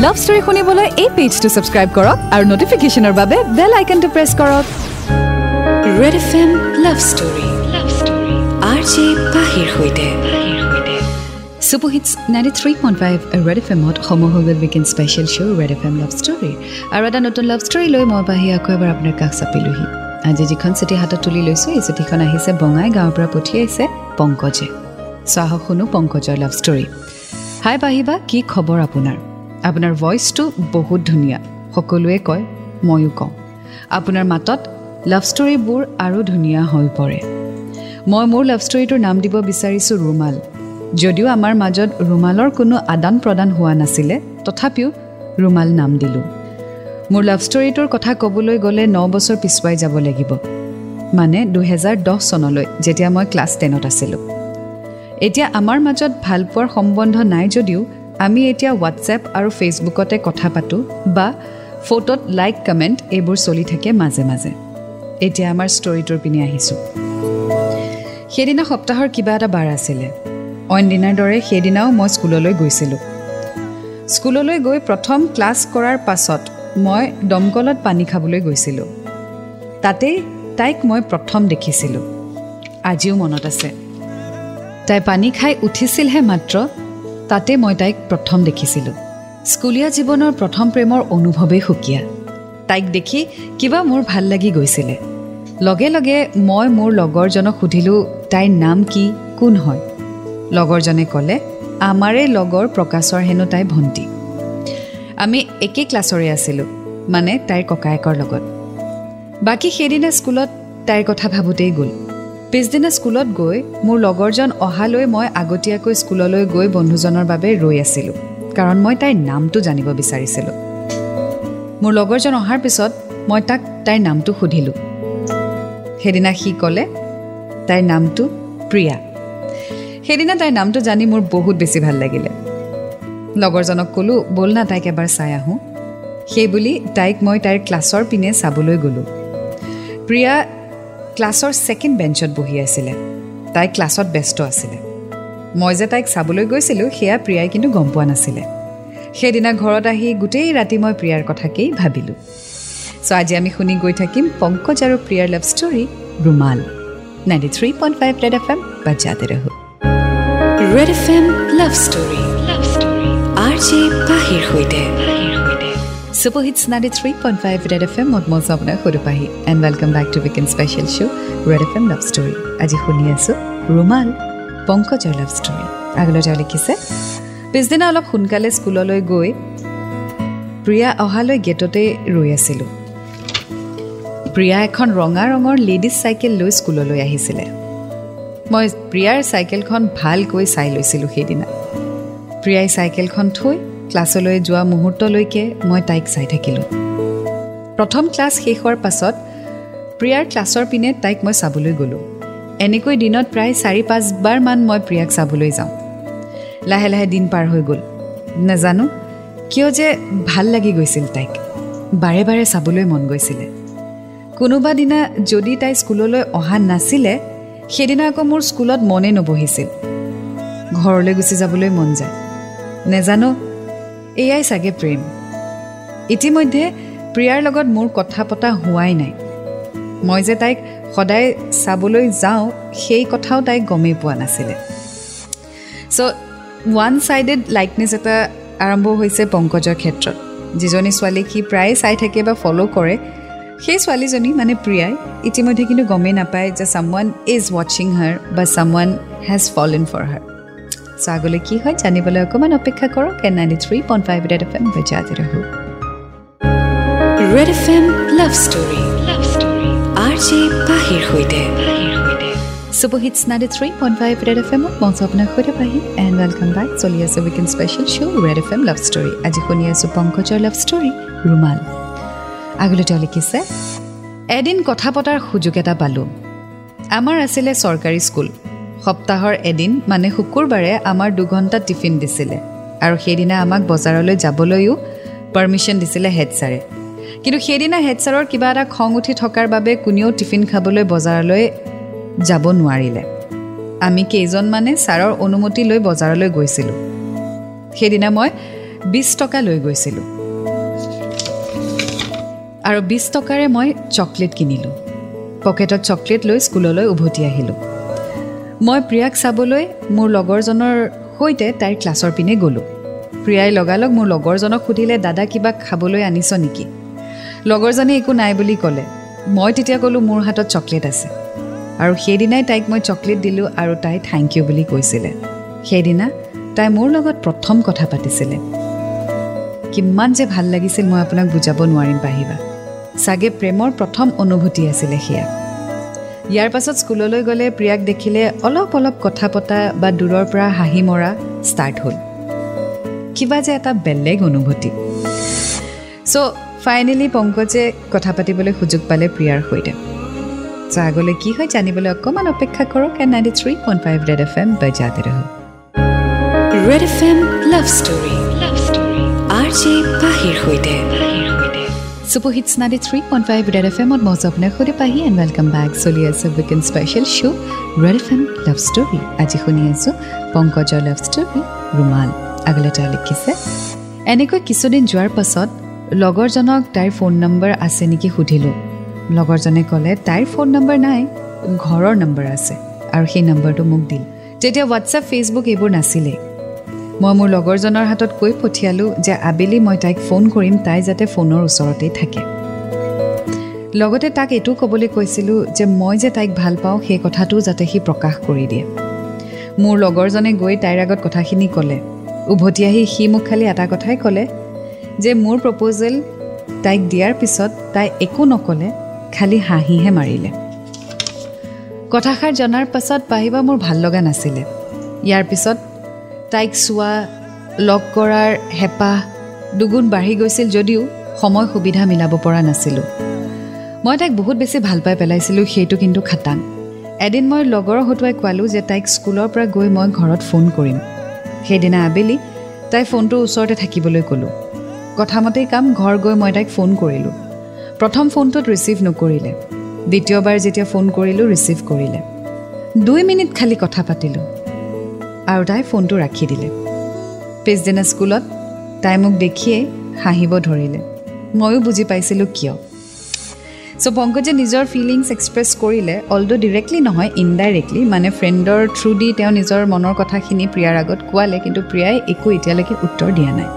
Love story শুনিবলৈ এই পেজটো subscribe কৰক আৰু নটিফিকেশ্যনৰ বাবে বেল আইকনটো প্ৰেছ কৰক। Red F M love story R J পাহিৰ সৈতে। Super hits ninety three point five red F এমত সময় হৈ গ'ল weekend special show' red F M love story আৰু এটা নতুন লাভ ষ্টৰী লৈ মই পাহি আকৌ এবাৰ আপোনাৰ কাষ চাপিলোহি। আজি যিখন চিঠি হাতত তুলি লৈছোঁ এই চিঠিখন আহিছে বঙাই গাঁৱৰ পৰা পঠিয়াইছে পংকজে। চ' আহক শুনো পংকজৰ লাভ ষ্টৰী হাই পাহিবা কি খবৰ আপোনাৰ? আপোনাৰ ভইচটো বহুত ধুনীয়া। সকলোৱে কয় ময়ো কওঁ। আপোনাৰ মাতত লাভ ষ্টৰীবোৰ আৰু ধুনীয়া হৈ পৰে। মই মোৰ লাভ ষ্টৰীটোৰ নাম দিব বিচাৰিছোঁ ৰুমাল। যদিও আমাৰ মাজত ৰুমালৰ কোনো আদান প্ৰদান হোৱা নাছিলে তথাপিও ৰুমাল নাম দিলোঁ। মোৰ লাভ ষ্টৰীটোৰ কথা ক'বলৈ গ'লে ন বছৰ পিছুৱাই যাব লাগিব। মানে দুহেজাৰ দহ চনলৈ যেতিয়া মই ক্লাছ টেনত আছিলোঁ। এতিয়া আমাৰ মাজত ভালপোৱাৰ সম্বন্ধ নাই যদিও আমি এতিয়া হোৱাটছএপ আৰু ফেচবুকতে কথা পাতোঁ বা ফটোত লাইক কমেণ্ট এইবোৰ চলি থাকে মাজে মাজে। এতিয়া আমাৰ ষ্টৰিটোৰ পিনে আহিছোঁ। সেইদিনা সপ্তাহৰ কিবা এটা বাৰ আছিলে। অইন দিনাৰ দৰে সেইদিনাও মই স্কুললৈ গৈছিলোঁ। স্কুললৈ গৈ প্ৰথম ক্লাছ কৰাৰ পাছত মই দমকলত পানী খাবলৈ গৈছিলোঁ। তাতেই তাইক মই প্ৰথম দেখিছিলোঁ। আজিও মনত আছে। তাই পানী খাই উঠিছিলহে মাত্ৰ তাতে মই তাইক প্ৰথম দেখিছিলোঁ। স্কুলীয়া জীৱনৰ প্ৰথম প্ৰেমৰ অনুভৱেই সুকীয়া। তাইক দেখি কিবা মোৰ ভাল লাগি গৈছিলে। লগে লগে মই মোৰ লগৰজনক সুধিলোঁ তাইৰ নাম কি? কোন হয়? লগৰজনে ক'লে আমাৰে লগৰ প্ৰকাশৰ হেনো তাই ভণ্টি। আমি একে ক্লাছৰে আছিলোঁ মানে তাইৰ ককায়েকৰ লগত। বাকী সেইদিনা স্কুলত তাইৰ কথা ভাবোঁতেই গ'ল। পিছদিনা স্কুলত গৈ মোৰ লগৰজন অহালৈ মই আগতীয়াকৈ স্কুললৈ গৈ বন্ধুজনৰ বাবে ৰৈ আছিলোঁ কাৰণ মই তাইৰ নামটো জানিব বিচাৰিছিলোঁ। মোৰ লগৰজন অহাৰ পিছত মই তাক তাইৰ নামটো সুধিলোঁ। সেইদিনা সি ক'লে তাইৰ নামটো প্ৰিয়া। সেইদিনা তাইৰ নামটো জানি মোৰ বহুত বেছি ভাল লাগিলে। লগৰজনক ক'লোঁ ব'ল না তাইক এবাৰ চাই আহোঁ। সেইবুলি তাইক মই তাইৰ ক্লাছৰ পিনে চাবলৈ গ'লোঁ। প্ৰিয়া ক্লাছৰ ছেকেণ্ড বেঞ্চত বহি আছিলে। তাই ক্লাছত ব্যস্ত আছিলে। মই যে তাইক চাবলৈ গৈছিলোঁ সেয়া প্ৰিয়াই কিন্তু গম পোৱা নাছিলে। সেইদিনা ঘৰত আহি গোটেই ৰাতি মই প্ৰিয়াৰ কথাকেই ভাবিলোঁ। চ' আজি আমি শুনি গৈ থাকিম পংকজ আৰু প্ৰিয়াৰ লাভ ষ্টৰী ৰুমাল। Ninety three point five red F M বাজাতে ৰহো। Red F M love story love story R J পাহিৰ সৈতে। Super hits ninety three point five red F M মত মই আপোনাক সুধোপাহি and welcome back to weekend special show' red F M love story আজি শুনি আছোঁ ৰুমাল পংকজৰ লাভ ষ্টৰী আগলৈ তেওঁ লিখিছে পিছদিনা অলপ সোনকালে স্কুললৈ গৈ প্ৰিয়া অহালৈ গেটতে ৰৈ আছিলোঁ প্ৰিয়া এখন ৰঙা ৰঙৰ লেডিজ চাইকেল লৈ স্কুললৈ আহিছিলে মই প্ৰিয়াৰ চাইকেলখন ভালকৈ চাই লৈছিলোঁ সেইদিনা প্ৰিয়াই চাইকেলখন থৈ ক্লাছলৈ যোৱা মুহূৰ্তলৈকে মই তাইক চাই থাকিলোঁ। প্ৰথম ক্লাছ শেষ হোৱাৰ পাছত প্ৰিয়াৰ ক্লাছৰ পিনে তাইক মই চাবলৈ গ'লোঁ। এনেকৈ দিনত প্ৰায় চাৰি পাঁচবাৰমান মই প্ৰিয়াক চাবলৈ যাওঁ। লাহে লাহে দিন পাৰ হৈ গ'ল। নাজানো কিয় যে ভাল লাগি গৈছিল তাইক। বাৰে বাৰে চাবলৈ মন গৈছিলে। কোনোবা দিনা যদি তাই স্কুললৈ অহা নাছিলে সেইদিনা আকৌ মোৰ স্কুলত মনে নবহিছিল। ঘৰলৈ গুচি যাবলৈ মন যায়। নেজানো এয়াই চাগে প্ৰেম। ইতিমধ্যে প্ৰিয়াৰ লগত মোৰ কথা পতা হোৱাই নাই। মই যে তাইক সদায় চাবলৈ যাওঁ সেই কথাও তাইক গমেই পোৱা নাছিলে। চ' ওৱান ছাইডেড লাইকনেছ এটা আৰম্ভ হৈছে পংকজৰ ক্ষেত্ৰত। যিজনী ছোৱালীক সি প্ৰায়ে চাই থাকে বা ফ'ল' কৰে সেই ছোৱালীজনী মানে প্ৰিয়াই ইতিমধ্যে কিন্তু গমেই নাপায় যে ছাম ওৱান ইজ ৱাচিং হাৰ বা someone has fall in for her আগলৈ কি হয় জানিবলৈ অকণমান অপেক্ষা কৰক and ninety three point five red F M বজাতে ৰহো red F M love story love story R J পাহিৰ সৈতে। Super hits ninety three point five red F এমত মঞ্চ আপোনাৰ সৈতে পাহি। এণ্ড ৱেলকাম বেক চলি আছে weekend special show' red F M love story আজি শুনি আছোঁ পংকজৰ লাভ ষ্টৰী ৰুমাল। আগলৈ তেওঁ লিখিছে এদিন কথা পতাৰ সুযোগ এটা পালোঁ। আমাৰ আছিলে চৰকাৰী স্কুল। সপ্তাহৰ এদিন মানে শুকুৰবাৰে আমাৰ দুঘণ্টা টিফিন দিছিলে আৰু সেইদিনা আমাক বজাৰলৈ যাবলৈও পাৰ্মিশ্যন দিছিলে হেড ছাৰে। কিন্তু সেইদিনা হেড ছাৰৰ কিবা এটা খং উঠি থকাৰ বাবে কোনেও টিফিন খাবলৈ বজাৰলৈ যাব নোৱাৰিলে। আমি কেইজনমানে ছাৰৰ অনুমতি লৈ বজাৰলৈ গৈছিলোঁ। সেইদিনা মই বিছ টকা লৈ গৈছিলোঁ। আৰু বিছ টকাৰে মই চকলেট কিনিলোঁ। পকেটত চকলেট লৈ স্কুললৈ উভতি আহিলোঁ। মই প্ৰিয়াক চাবলৈ মোৰ লগৰজনৰ সৈতে তাইৰ ক্লাছৰ পিনে গ'লোঁ। প্ৰিয়াই লগালগ মোৰ লগৰজনক সুধিলে দাদা কিবা খাবলৈ আনিছ নেকি? লগৰজনে একো নাই বুলি ক'লে। মই তেতিয়া ক'লোঁ মোৰ হাতত চকলেট আছে। আৰু সেইদিনাই তাইক মই চকলেট দিলোঁ আৰু তাই থেংক ইউ বুলি কৈছিলে। সেইদিনা তাই মোৰ লগত প্ৰথম কথা পাতিছিলে। কিমান যে ভাল লাগিছিল মই আপোনাক বুজাব নোৱাৰিম পাহিবা। চাগে প্ৰেমৰ প্ৰথম অনুভূতি আছিলে সেয়া। ইয়াৰ পাছত স্কুললৈ গ'লে প্ৰিয়াক দেখিলে অলপ অলপ কথা পতা বা দূৰৰ পৰা হাঁহি মৰা ষ্টাৰ্ট হ'ল। কিবা যে এটা বেলেগ অনুভূতি। চ' ফাইনেলি পংকজে কথা পাতিবলৈ সুযোগ পালে প্ৰিয়াৰ সৈতে। চ' আগলৈ কি হয় জানিবলৈ অকণমান অপেক্ষা কৰক and ninety three point five red F M বজাতে ৰহ red F M love story love story R J পাহিৰ সৈতে। Super hits ninety three point five red F এমত মই আপোনাৰ সৈতে পাহি এণ্ড ৱেলকাম বেক চলি আছে weekend special show' red F M love story আজি শুনি আছোঁ পংকজৰ লাভ ষ্টৰী ৰুমাল আগলৈ তেওঁ লিখিছে এনেকৈ কিছুদিন যোৱাৰ পাছত লগৰজনক তাইৰ ফোন নম্বৰ আছে নেকি সুধিলোঁ লগৰজনে ক'লে তাইৰ ফোন নম্বৰ নাই ঘৰৰ নম্বৰ আছে আৰু সেই নম্বৰটো মোক দিল তেতিয়া হোৱাটছএপ ফেচবুক এইবোৰ নাছিলেই মই মোৰ লগৰজনৰ হাতত কৈ পঠিয়ালোঁ যে আবেলি মই তাইক ফোন কৰিম তাই যাতে ফোনৰ ওচৰতেই থাকে। লগতে তাক এইটো ক'বলৈ কৈছিলোঁ যে মই যে তাইক ভাল পাওঁ সেই কথাটো যাতে সি প্ৰকাশ কৰি দিয়ে। মোৰ লগৰজনে গৈ তাইৰ আগত কথাখিনি ক'লে। উভতি আহি সি মোক খালি এটা কথাই ক'লে যে মোৰ প্ৰপ'জেল তাইক দিয়াৰ পিছত তাই একো নক'লে খালি হাঁহিহে মাৰিলে। কথাষাৰ জনাৰ পাছত পাহিবা মোৰ ভাল লগা নাছিলে। ইয়াৰ পিছত তাইক চোৱা লগ কৰাৰ হেঁপাহ দুগুণ বাঢ়ি গৈছিল যদিও সময় সুবিধা মিলাব পৰা নাছিলোঁ। মই তাইক বহুত বেছি ভাল পাই পেলাইছিলোঁ সেইটো কিন্তু খাটাং। এদিন মই লগৰ হতুৱাই কোৱালোঁ যে তাইক স্কুলৰ পৰা গৈ মই ঘৰত ফোন কৰিম। সেইদিনা আবেলি তাই ফোনটোৰ ওচৰতে থাকিবলৈ ক'লোঁ। কথামতেই কাম ঘৰ গৈ মই তাইক ফোন কৰিলোঁ। প্ৰথম ফোনটোত ৰিচিভ নকৰিলে। দ্বিতীয়বাৰ যেতিয়া ফোন কৰিলোঁ ৰিচিভ কৰিলে। দুই মিনিট খালী কথা পাতিলোঁ। আৰু তাই ফোনটো ৰাখি দিলে। পিছদিনা স্কুলত তাই মোক দেখিয়েই হাঁহিব ধৰিলে। ময়ো বুজি পাইছিলোঁ কিয়। চ' পংকজে নিজৰ ফিলিংছ এক্সপ্ৰেছ কৰিলে অলদ' ডিৰেক্টলি নহয় ইনডাইৰেক্টলি মানে ফ্ৰেণ্ডৰ থ্ৰু দি তেওঁ নিজৰ মনৰ কথাখিনি প্ৰিয়াৰ আগত কোৱালে কিন্তু প্ৰিয়াই একো এতিয়ালৈকে উত্তৰ দিয়া নাই।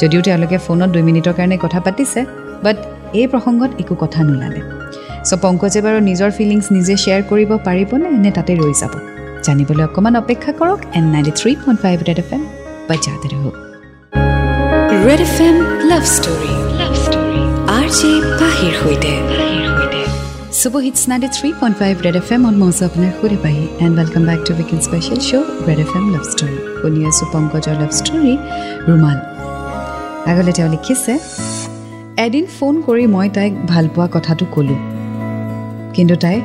যদিও তেওঁলোকে ফোনত দুই মিনিটৰ কাৰণে কথা পাতিছে বাট এই প্ৰসংগত একো কথা নোলালে। চ' পংকজে বাৰু নিজৰ ফিলিংছ নিজে শ্বেয়াৰ কৰিব পাৰিবনে নে তাতে ৰৈ যাব? জানিবলৈ অকণমান অপেক্ষা কৰক and ninety three point five red F M বাজাতে ৰহক। Red F M love story love story R J পাহিৰ সৈতে। Super hits ninety three point five red F এমত মই আছোঁ আপোনাৰ সুধি পাহি and welcome back to weekend special show' red F M love story শুনি আছোঁ পংকজৰ লাভ ষ্টৰী ৰুমাল আগলৈ তেওঁ লিখিছে এদিন ফোন কৰি মই তাইক ভাল পোৱা কথাটো ক'লোঁ। কিন্তু তাই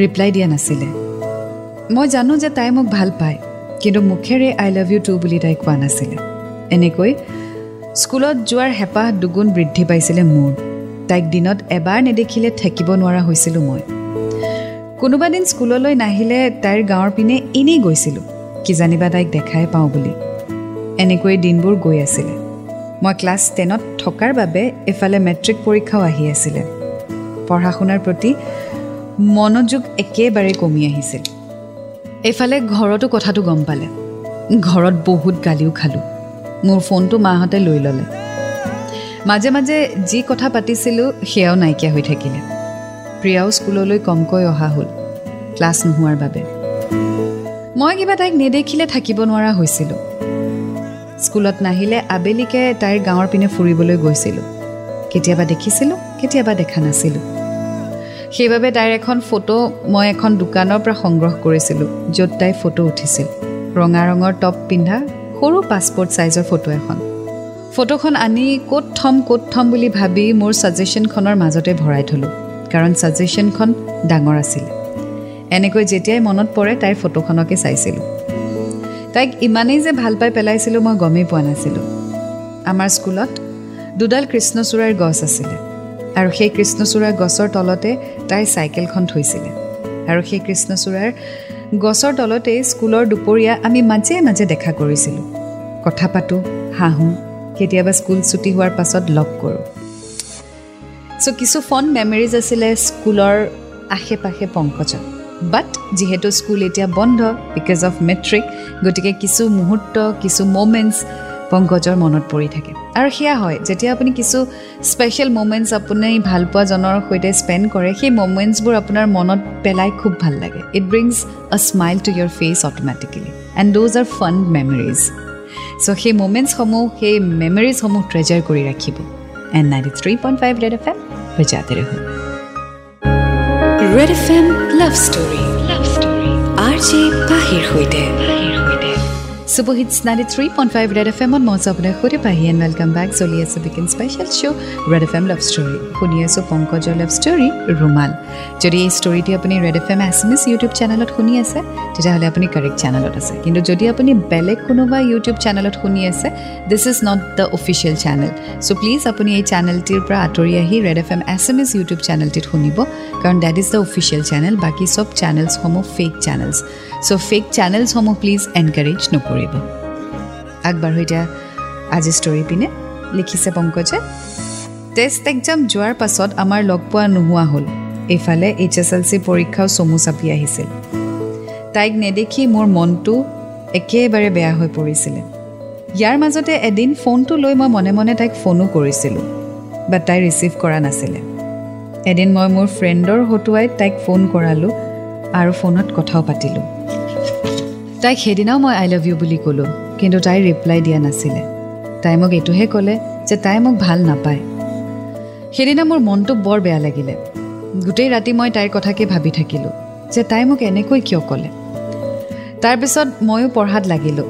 ৰিপ্লাই দিয়া নাছিলে। মই জানো যে তাই মোক ভাল পায় কিন্তু মুখেৰে আই লাভ ইউ টু বুলি তাই কোৱা নাছিলে। এনেকৈ স্কুলত যোৱাৰ হেঁপাহ দুগুণ বৃদ্ধি পাইছিলে মোৰ। তাইক দিনত এবাৰ নেদেখিলে থাকিব নোৱাৰা হৈছিলোঁ মই। কোনোবা দিন স্কুললৈ নাহিলে তাইৰ গাঁৱৰ পিনে এনেই গৈছিলোঁ কিজানিবা তাইক দেখাই পাওঁ বুলি। এনেকৈ দিনবোৰ গৈ আছিলে। মই ক্লাছ টেনত থকাৰ বাবে এফালে মেট্ৰিক পৰীক্ষাও আহি আছিলে। পঢ়া শুনাৰ প্ৰতি মনোযোগ একেবাৰে কমি আহিছিল। এইফালে ঘৰতো কথাটো গম পালে। ঘৰত বহুত গালিও খালোঁ। মোৰ ফোনটো মাহঁতে লৈ ল'লে। মাজে মাজে যি কথা পাতিছিলোঁ সেয়াও নাইকিয়া হৈ থাকিলে। প্ৰিয়াও স্কুললৈ কমকৈ অহা হ'ল ক্লাছ নোহোৱাৰ বাবে। মই কিবা তাইক নেদেখিলে থাকিব নোৱাৰা হৈছিলোঁ। স্কুলত নাহিলে আবেলিকে তাইৰ গাঁৱৰ পিনে ফুৰিবলৈ গৈছিলোঁ। কেতিয়াবা দেখিছিলোঁ কেতিয়াবা দেখা নাছিলোঁ। সেইবাবে তাইৰ এখন ফটো মই এখন দোকানৰ পৰা সংগ্ৰহ কৰিছিলোঁ য'ত তাই ফটো উঠিছিল। ৰঙা ৰঙৰ টপ পিন্ধা সৰু পাছপৰ্ট ছাইজৰ ফটো এখন। ফটোখন আনি ক'ত থ'ম ক'ত থ'ম বুলি ভাবি মোৰ ছাজেশ্যনখনৰ মাজতে ভৰাই থ'লোঁ কাৰণ ছাজেশ্যনখন ডাঙৰ আছিলে। এনেকৈ যেতিয়াই মনত পৰে তাইৰ ফটোখনকে চাইছিলোঁ। তাইক ইমানেই যে ভাল পাই পেলাইছিলোঁ মই গমেই পোৱা নাছিলোঁ। আমাৰ স্কুলত দুডাল কৃষ্ণচূড়াৰ গছ আছিলে। আৰু সেই কৃষ্ণচূড়াৰ গছৰ তলতে তাইৰ চাইকেলখন থৈছিলে। আৰু সেই কৃষ্ণচূড়াৰ গছৰ তলতেই স্কুলৰ দুপৰীয়া আমি মাজে মাজে দেখা কৰিছিলোঁ। কথা পাতোঁ হাঁহোঁ কেতিয়াবা স্কুল ছুটি হোৱাৰ পাছত লগ কৰোঁ। চ' কিছু ফন মেমৰিজ আছিলে স্কুলৰ আশে পাশে পংকজত বাট যিহেতু স্কুল এতিয়া বন্ধ বিকজ অফ মেট্ৰিক গতিকে কিছু মুহূৰ্ত কিছু মমেণ্টছ পংকজৰ মনত পৰি থাকে। আৰু সেয়া হয় যেতিয়া আপুনি কিছু স্পেচিয়েল মমেণ্টছ আপুনি ভালপোৱাজনৰ সৈতে স্পেণ্ড কৰে সেই মমেণ্টছবোৰ আপোনাৰ মনত পেলাই খুব ভাল লাগে। It brings a smile to your face automatically and those are fun memories so' সেই মমেণ্টছসমূহ সেই মেমৰিজসমূহ ট্ৰেজাৰ কৰি ৰাখিব। And ninety three point five red F M বজাতে red F M love story love story R J পাহিৰ সৈতে। Super hits ninety three point five red F এমত মই আপোনাৰ সৈতে পাহি এণ্ড ৱেলকাম বেক চলি আছে বিকিন special show' red F M love story শুনি আছোঁ পংকজৰ লাভ ষ্টৰী ৰুমাল যদি এই ষ্টৰিটি আপুনি red F M S M S YouTube চেনেলত শুনি আছে তেতিয়াহ'লে আপুনি কাৰেক্ট চেনেলত আছে কিন্তু যদি আপুনি বেলেগ কোনোবা ইউটিউব চেনেলত শুনি আছে this is not the official channel so' please আপুনি এই চেনেলটিৰ পৰা আঁতৰি আহি red F M S M S YouTube চেনেলটিত শুনিব কাৰণ that is the official channel বাকী চব চেনেলছসমূহ ফেক চেনেলছ চ' ফেক চেনেলছসমূহ প্লিজ এনকাৰেজ নকৰিব আগবাঢ়ো এতিয়া আজি ষ্টৰি পিনে লিখিছে পংকজে। টেষ্ট এক্সাম যোৱাৰ পাছত আমাৰ লগ পোৱা নোহোৱা হ'ল। এইফালে এইচ এছ এল চি পৰীক্ষাও চমু চাপি আহিছিল। তাইক নেদেখি মোৰ মনটো একেবাৰে বেয়া হৈ পৰিছিলে। ইয়াৰ মাজতে এদিন ফোনটো লৈ মই মনে মনে তাইক ফোনো কৰিছিলোঁ বাট তাই ৰিচিভ কৰা নাছিলে। এদিন মই মোৰ ফ্ৰেণ্ডৰ হতুৱাই তাইক ফোন কৰালোঁ আৰু ফোনত কথাও পাতিলোঁ। তাইক সেইদিনাও মই আই লাভ ইউ বুলি ক'লোঁ কিন্তু তাই ৰিপ্লাই দিয়া নাছিলে। তাই মোক এইটোহে ক'লে যে তাই মোক ভাল নাপায়। সেইদিনা মোৰ মনটো বৰ বেয়া লাগিলে। গোটেই ৰাতি মই তাইৰ কথাকে ভাবি থাকিলোঁ যে তাই মোক এনেকৈ কিয় ক'লে। তাৰপিছত ময়ো পঢ়াত লাগিলোঁ।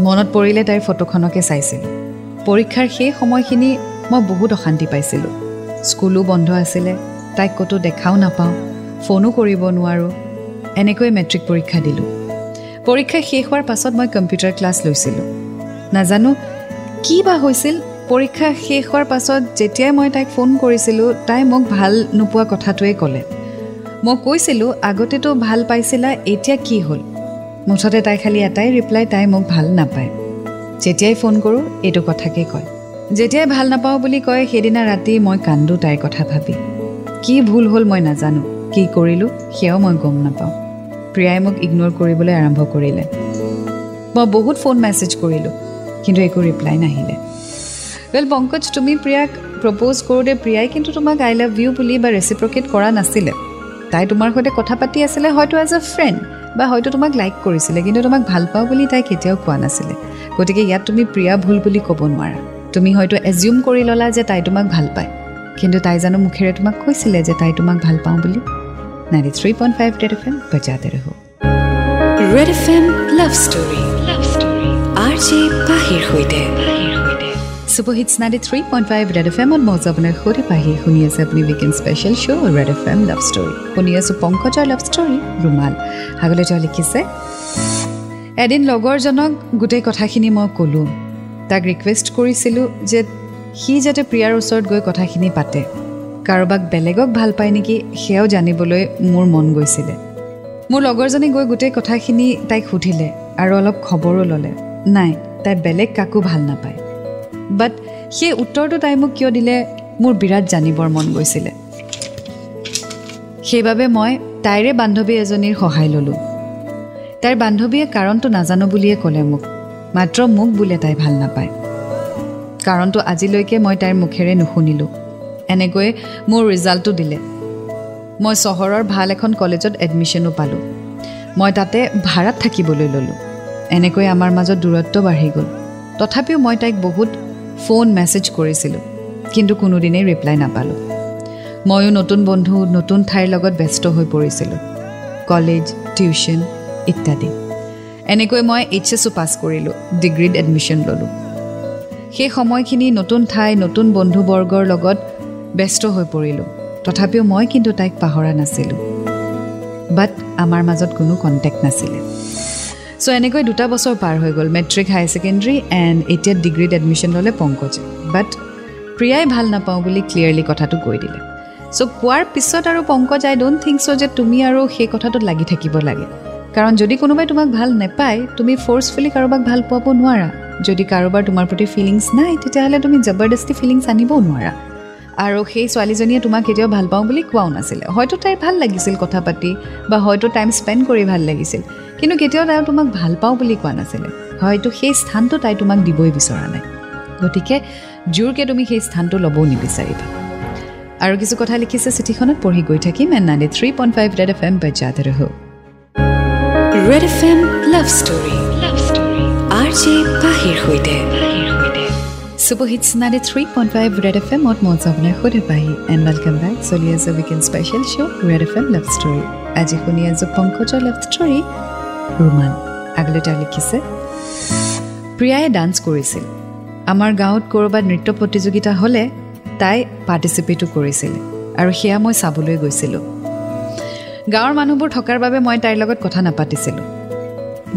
মনত পৰিলে তাইৰ ফটোখনকে চাইছিলোঁ। পৰীক্ষাৰ সেই সময়খিনি মই বহুত অশান্তি পাইছিলোঁ। স্কুলো বন্ধ আছিলে তাইক ক'তো দেখাও নাপাওঁ। ফোনো কৰিব নোৱাৰোঁ। এনেকৈ মেট্ৰিক পৰীক্ষা দিলোঁ। পৰীক্ষা শেষ হোৱাৰ পাছত মই কম্পিউটাৰ ক্লাছ লৈছিলোঁ। নাজানো কি বা হৈছিল। পৰীক্ষা শেষ হোৱাৰ পাছত যেতিয়াই মই তাইক ফোন কৰিছিলোঁ তাই মোক ভাল নোপোৱা কথাটোৱে ক'লে। মই কৈছিলোঁ আগতেতো ভাল পাইছিলা এতিয়া কি হ'ল? মুঠতে তাই খালি এটাই ৰিপ্লাই তাই মোক ভাল নাপায়। যেতিয়াই ফোন কৰোঁ এইটো কথাকে কয়। যেতিয়াই ভাল নাপাওঁ বুলি কয় সেইদিনা ৰাতি মই কান্দোঁ তাইৰ কথা ভাবি। কি ভুল হ'ল মই নাজানো। কি কৰিলোঁ সেয়াও মই গম নাপাওঁ। প্ৰিয়াই মোক ইগন'ৰ কৰিবলৈ আৰম্ভ কৰিলে। মই বহুত ফোন মেছেজ কৰিলোঁ কিন্তু একো ৰিপ্লাই নাহিলে। ৱেল পংকজ তুমি প্ৰিয়াক প্ৰপ'জ কৰোঁতে প্ৰিয়াই কিন্তু তোমাক আই লাভ ইউ বুলি বা ৰেচিপ্ৰকেট কৰা নাছিলে। তাই তোমাৰ সৈতে কথা পাতি আছিলে হয়তো এজ এ ফ্ৰেণ্ড বা হয়তো তোমাক লাইক কৰিছিলে কিন্তু তোমাক ভাল পাওঁ বুলি তাই কেতিয়াও কোৱা নাছিলে। গতিকে ইয়াত তুমি প্ৰিয়া ভুল বুলি ক'ব নোৱাৰা। তুমি হয়তো এজিউম কৰি ল'লা যে তাই তোমাক ভাল পায় কিন্তু তাই জানো মুখেৰে তোমাক কৈছিলে যে তাই তোমাক ভাল পাওঁ বুলি। F M love story love story R J পাহিৰ সৈতে super hits ninety three point five red F এমত মজা আপোনাৰ সৈতে পাহি শুনি আছে আপুনি weekend special show' red F M love story শুনি আছোঁ পংকজৰ লাভ ষ্টৰী ৰুমাল আগলৈ তেওঁ লিখিছে এদিন লগৰজনক গোটেই কথাখিনি মই ক'লোঁ। তাক ৰিকুৱেষ্ট কৰিছিলোঁ যে সি যাতে প্ৰিয়াৰ ওচৰত গৈ কথাখিনি পাতে। কাৰোবাক বেলেগক ভাল পায় নেকি সেয়াও জানিবলৈ মোৰ মন গৈছিলে। মোৰ লগৰজনে গৈ গোটেই কথাখিনি তাইক সুধিলে আৰু অলপ খবৰো ল'লে। নাই তাই বেলেগ কাকো ভাল নাপায়। বাট সেই উত্তৰটো তাই মোক কিয় দিলে মোৰ বিৰাট জানিবৰ মন গৈছিলে। সেইবাবে মই তাইৰে বান্ধৱী এজনীৰ সহায় ল'লোঁ। তাইৰ বান্ধৱীয়ে কাৰণটো নাজানো বুলিয়ে ক'লে মোক। মাত্ৰ মোক বোলে তাই ভাল নাপায়। কাৰণটো আজিলৈকে মই তাইৰ মুখেৰে নুশুনিলোঁ। এনেকৈয়ে মোৰ ৰিজাল্টটো দিলে। মই চহৰৰ ভাল এখন কলেজত এডমিশ্যনো পালোঁ। মই তাতে ভাড়াত থাকিবলৈ ল'লোঁ। এনেকৈ আমাৰ মাজত দূৰত্ব বাঢ়ি গ'ল। তথাপিও মই তাইক বহুত ফোন মেছেজ কৰিছিলোঁ কিন্তু কোনোদিনেই ৰিপ্লাই নাপালোঁ। ময়ো নতুন বন্ধু নতুন ঠাইৰ লগত ব্যস্ত হৈ পৰিছিলোঁ। কলেজ টিউশ্যন ইত্যাদি। এনেকৈ মই এইচ এছো পাছ কৰিলোঁ ডিগ্ৰীত এডমিশ্যন ল'লোঁ। সেই সময়খিনি নতুন ঠাই নতুন বন্ধুবৰ্গৰ লগত ব্যস্ত হৈ পৰিলোঁ। তথাপিও মই কিন্তু তাইক পাহৰা নাছিলোঁ। বাট আমাৰ মাজত কোনো কণ্টেক্ট নাছিলে। চ' এনেকৈ দুটা বছৰ পাৰ হৈ গ'ল মেট্ৰিক হায়াৰ ছেকেণ্ডেৰী এণ্ড এতিয়া ডিগ্ৰীত এডমিশ্যন ল'লে পংকজে। বাট প্ৰিয়াই ভাল নাপাওঁ বুলি ক্লিয়াৰলি কথাটো কৈ দিলে। চ' কোৱাৰ পিছত আৰু Pankaj I don't think so যে তুমি আৰু সেই কথাটোত লাগি থাকিব লাগে। কাৰণ যদি কোনোবাই তোমাক ভাল নাপায় তুমি ফ'ৰ্চফুলি কাৰোবাক ভাল পোৱাব নোৱাৰা। যদি কাৰোবাৰ তোমাৰ প্ৰতি ফিলিংছ নাই তেতিয়াহ'লে তুমি জবৰদস্তি ফিলিংছ আনিবও নোৱাৰা। আৰু সেই ছোৱালীজনীয়ে তোমাক কেতিয়াও ভাল পাওঁ বুলি কোৱাও নাছিলে। হয়তো তাইৰ ভাল লাগিছিল কথা পাতি বা হয়তো টাইম স্পেণ্ড কৰি ভাল লাগিছিল। কিন্তু কেতিয়াও তাই তোমাক ভাল পাওঁ বুলি কোৱা নাছিলে। হয়তো সেই স্থানটো তাই তোমাক দিবই বিচৰা নাই। গতিকে জোৰকৈ তুমি সেই স্থানটো ল'বও নিবিচাৰিবা। আৰু কিছু কথা লিখিছে চিঠিখনত পঢ়ি গৈ থাকিম। And ninety three point five red F M বজাত ৰহো red F M love story love story R J পাহিৰ সৈতে। Super hits ninety three point five red F এমত মই আপোনাৰ সৈতে পাহি। এণ্ড ৱেলকাম বেক চলি আছে weekend special show' red F M love story আজি শুনি আছোঁ পংকজৰ লাভ ষ্টৰী ৰোমান আগলৈ তেওঁ লিখিছে প্ৰিয়াই ডান্স কৰিছিল। আমাৰ গাঁৱত ক'ৰবাত নৃত্য প্ৰতিযোগিতা হ'লে তাই পাৰ্টিচিপেটো কৰিছিল আৰু সেয়া মই চাবলৈ গৈছিলোঁ। গাঁৱৰ মানুহবোৰ থকাৰ বাবে মই তাইৰ লগত কথা নাপাতিছিলোঁ।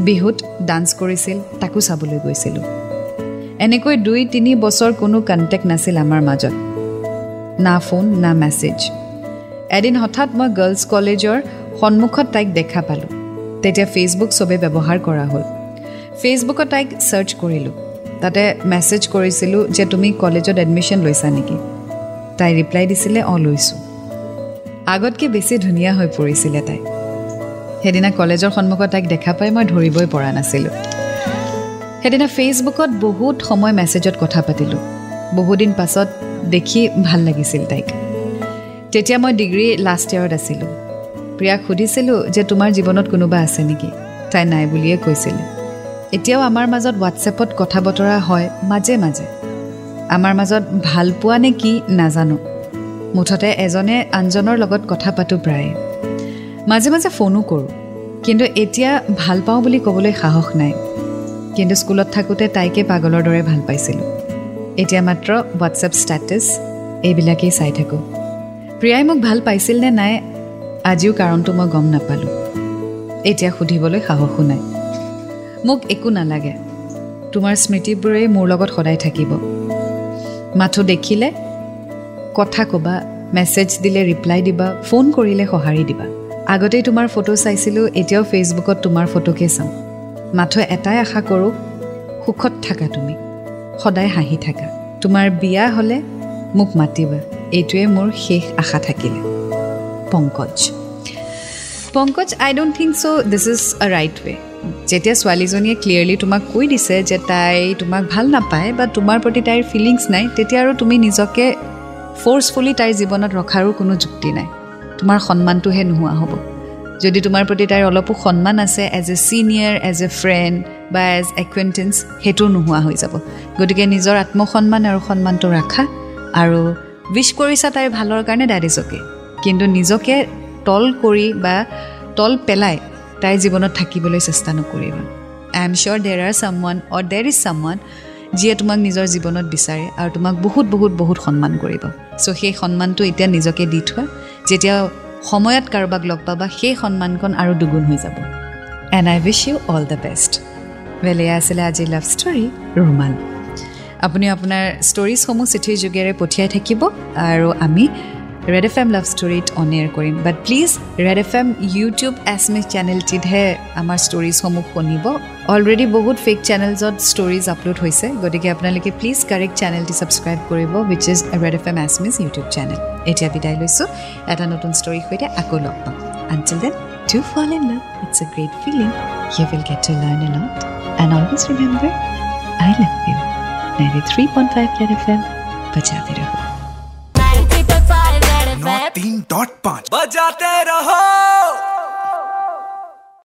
বিহুত ডান্স কৰিছিল তাকো চাবলৈ গৈছিলোঁ। এনেকৈ দুই তিনি বছৰ কোনো কণ্টেক্ট নাছিল আমাৰ মাজত। না ফোন না মেছেজ এদিন হঠাৎ মই গাৰ্লছ কলেজৰ সন্মুখত তাইক দেখা পালোঁ। তেতিয়া ফেচবুক চবে ব্যৱহাৰ কৰা হ'ল। ফেচবুকত তাইক ছাৰ্চ কৰিলোঁ। তাতে মেছেজ কৰিছিলোঁ যে তুমি কলেজত এডমিশ্যন লৈছা নেকি? তাই ৰিপ্লাই দিছিলে অঁ লৈছোঁ। আগতকৈ বেছি ধুনীয়া হৈ পৰিছিলে তাই। সেইদিনা কলেজৰ সন্মুখত তাইক দেখা পাই মই ধৰিবই পৰা নাছিলোঁ। সেইদিনা ফেচবুকত বহুত সময় মেছেজত কথা পাতিলোঁ। বহুদিন পাছত দেখি ভাল লাগিছিল তাইক। তেতিয়া মই ডিগ্ৰী লাষ্ট ইয়েৰত আছিলোঁ। প্ৰিয়াক সুধিছিলোঁ যে তোমাৰ জীৱনত কোনোবা আছে নেকি? তাই নাই বুলিয়ে কৈছিলে। এতিয়াও আমাৰ মাজত হোৱাটছএপত কথা বতৰা হয় মাজে মাজে। আমাৰ মাজত ভাল পোৱা নে কি নাজানো। মুঠতে এজনে আনজনৰ লগত কথা পাতোঁ প্ৰায়ে। মাজে মাজে ফোনো কৰোঁ। কিন্তু এতিয়া ভাল পাওঁ বুলি ক'বলৈ সাহস নাই। কিন্তু স্কুলত থাকোঁতে তাইকে পাগলৰ দৰে ভাল পাইছিলোঁ। এতিয়া মাত্ৰ হোৱাটছএপ ষ্টেটাছ এইবিলাকেই চাই থাকোঁ। প্ৰিয়াই মোক ভাল পাইছিল নে নাই আজিও কাৰণটো মই গম নাপালোঁ। এতিয়া সুধিবলৈ সাহসো নাই। মোক একো নালাগে। তোমাৰ স্মৃতিবোৰেই মোৰ লগত সদায় থাকিব। মাথো দেখিলে কথা ক'বা মেছেজ দিলে ৰিপ্লাই দিবা ফোন কৰিলে সঁহাৰি দিবা। আগতেই তোমাৰ ফটো চাইছিলোঁ এতিয়াও ফেচবুকত তোমাৰ ফটোকে চাওঁ মাথো এটাই আশা কৰোঁ সুখত থাকা তুমি। সদায় হাঁহি থাকা। তোমাৰ বিয়া হ'লে মোক মাতিবা। এইটোৱে মোৰ শেষ আশা থাকিলে। Pankaj. Pankaj I don't think so' this is a right way যেতিয়া ছোৱালীজনীয়ে ক্লিয়াৰলি তোমাক কৈ দিছে যে তাই তোমাক ভাল নাপায় বা তোমাৰ প্ৰতি তাইৰ ফিলিংছ নাই তেতিয়া আৰু তুমি নিজকে ফ'ৰ্চফুলি তাইৰ জীৱনত ৰখাৰো কোনো যুক্তি নাই। তোমাৰ সন্মানটোহে নোহোৱা হ'ব। যদি তোমাৰ প্ৰতি তাইৰ অলপো সন্মান আছে as a senior as a friend বা এজ একুৱেণ্টেঞ্চ সেইটো নোহোৱা হৈ যাব। গতিকে নিজৰ আত্মসন্মান আৰু সন্মানটো ৰাখা আৰু উইচ কৰিছা তাইৰ ভালৰ কাৰণে ডেট ইজ অ'কে কিন্তু নিজকে তল কৰি বা তল পেলাই তাইৰ জীৱনত থাকিবলৈ চেষ্টা নকৰিবা। আই এম চিয়'ৰ দেৰ আৰ চাম ওৱান অৰ দেৰ ইজ চাম ওৱান যিয়ে তোমাক নিজৰ জীৱনত বিচাৰে আৰু তোমাক বহুত বহুত বহুত সন্মান কৰিব। চ' সেই সন্মানটো এতিয়া নিজকে দি থোৱা। যেতিয়া সময়ত কাৰোবাক লগ পাবা সেই সন্মানকণ আৰু দুগুণ হৈ যাব। And I wish you all the best এয়া আছিলে আজিৰ লাভ ষ্টৰী ৰোমান আপুনি আপোনাৰ ষ্টৰিজসমূহ চিঠিৰ যোগেৰে পঠিয়াই থাকিব আৰু আমি ৰেড এফ এম লাভ ষ্টৰীত অন এয়াৰ কৰিম but please red F M YouTube SMS চেনেলটিতহে আমাৰ ষ্টৰিজসমূহ শুনিব। অলৰেডি বহুত ফেক চেনেলছত ষ্টৰিজ আপলোড হৈছে। গতিকে আপোনালোকে প্লিজ কাৰেক্ট চেনেলটি ছাবস্ক্ৰাইব কৰিব which is red F M SMS YouTube channel এতিয়া বিদায় লৈছোঁ। এটা নতুন ষ্টৰীৰ সৈতে আকৌ লগ পাম। Until then to fall in love it's a great feeling you will get to learn a lot and always remember I love you ninety three point five red F M বজাতে ৰহো तीन डॉट पाँच बजाते रहो।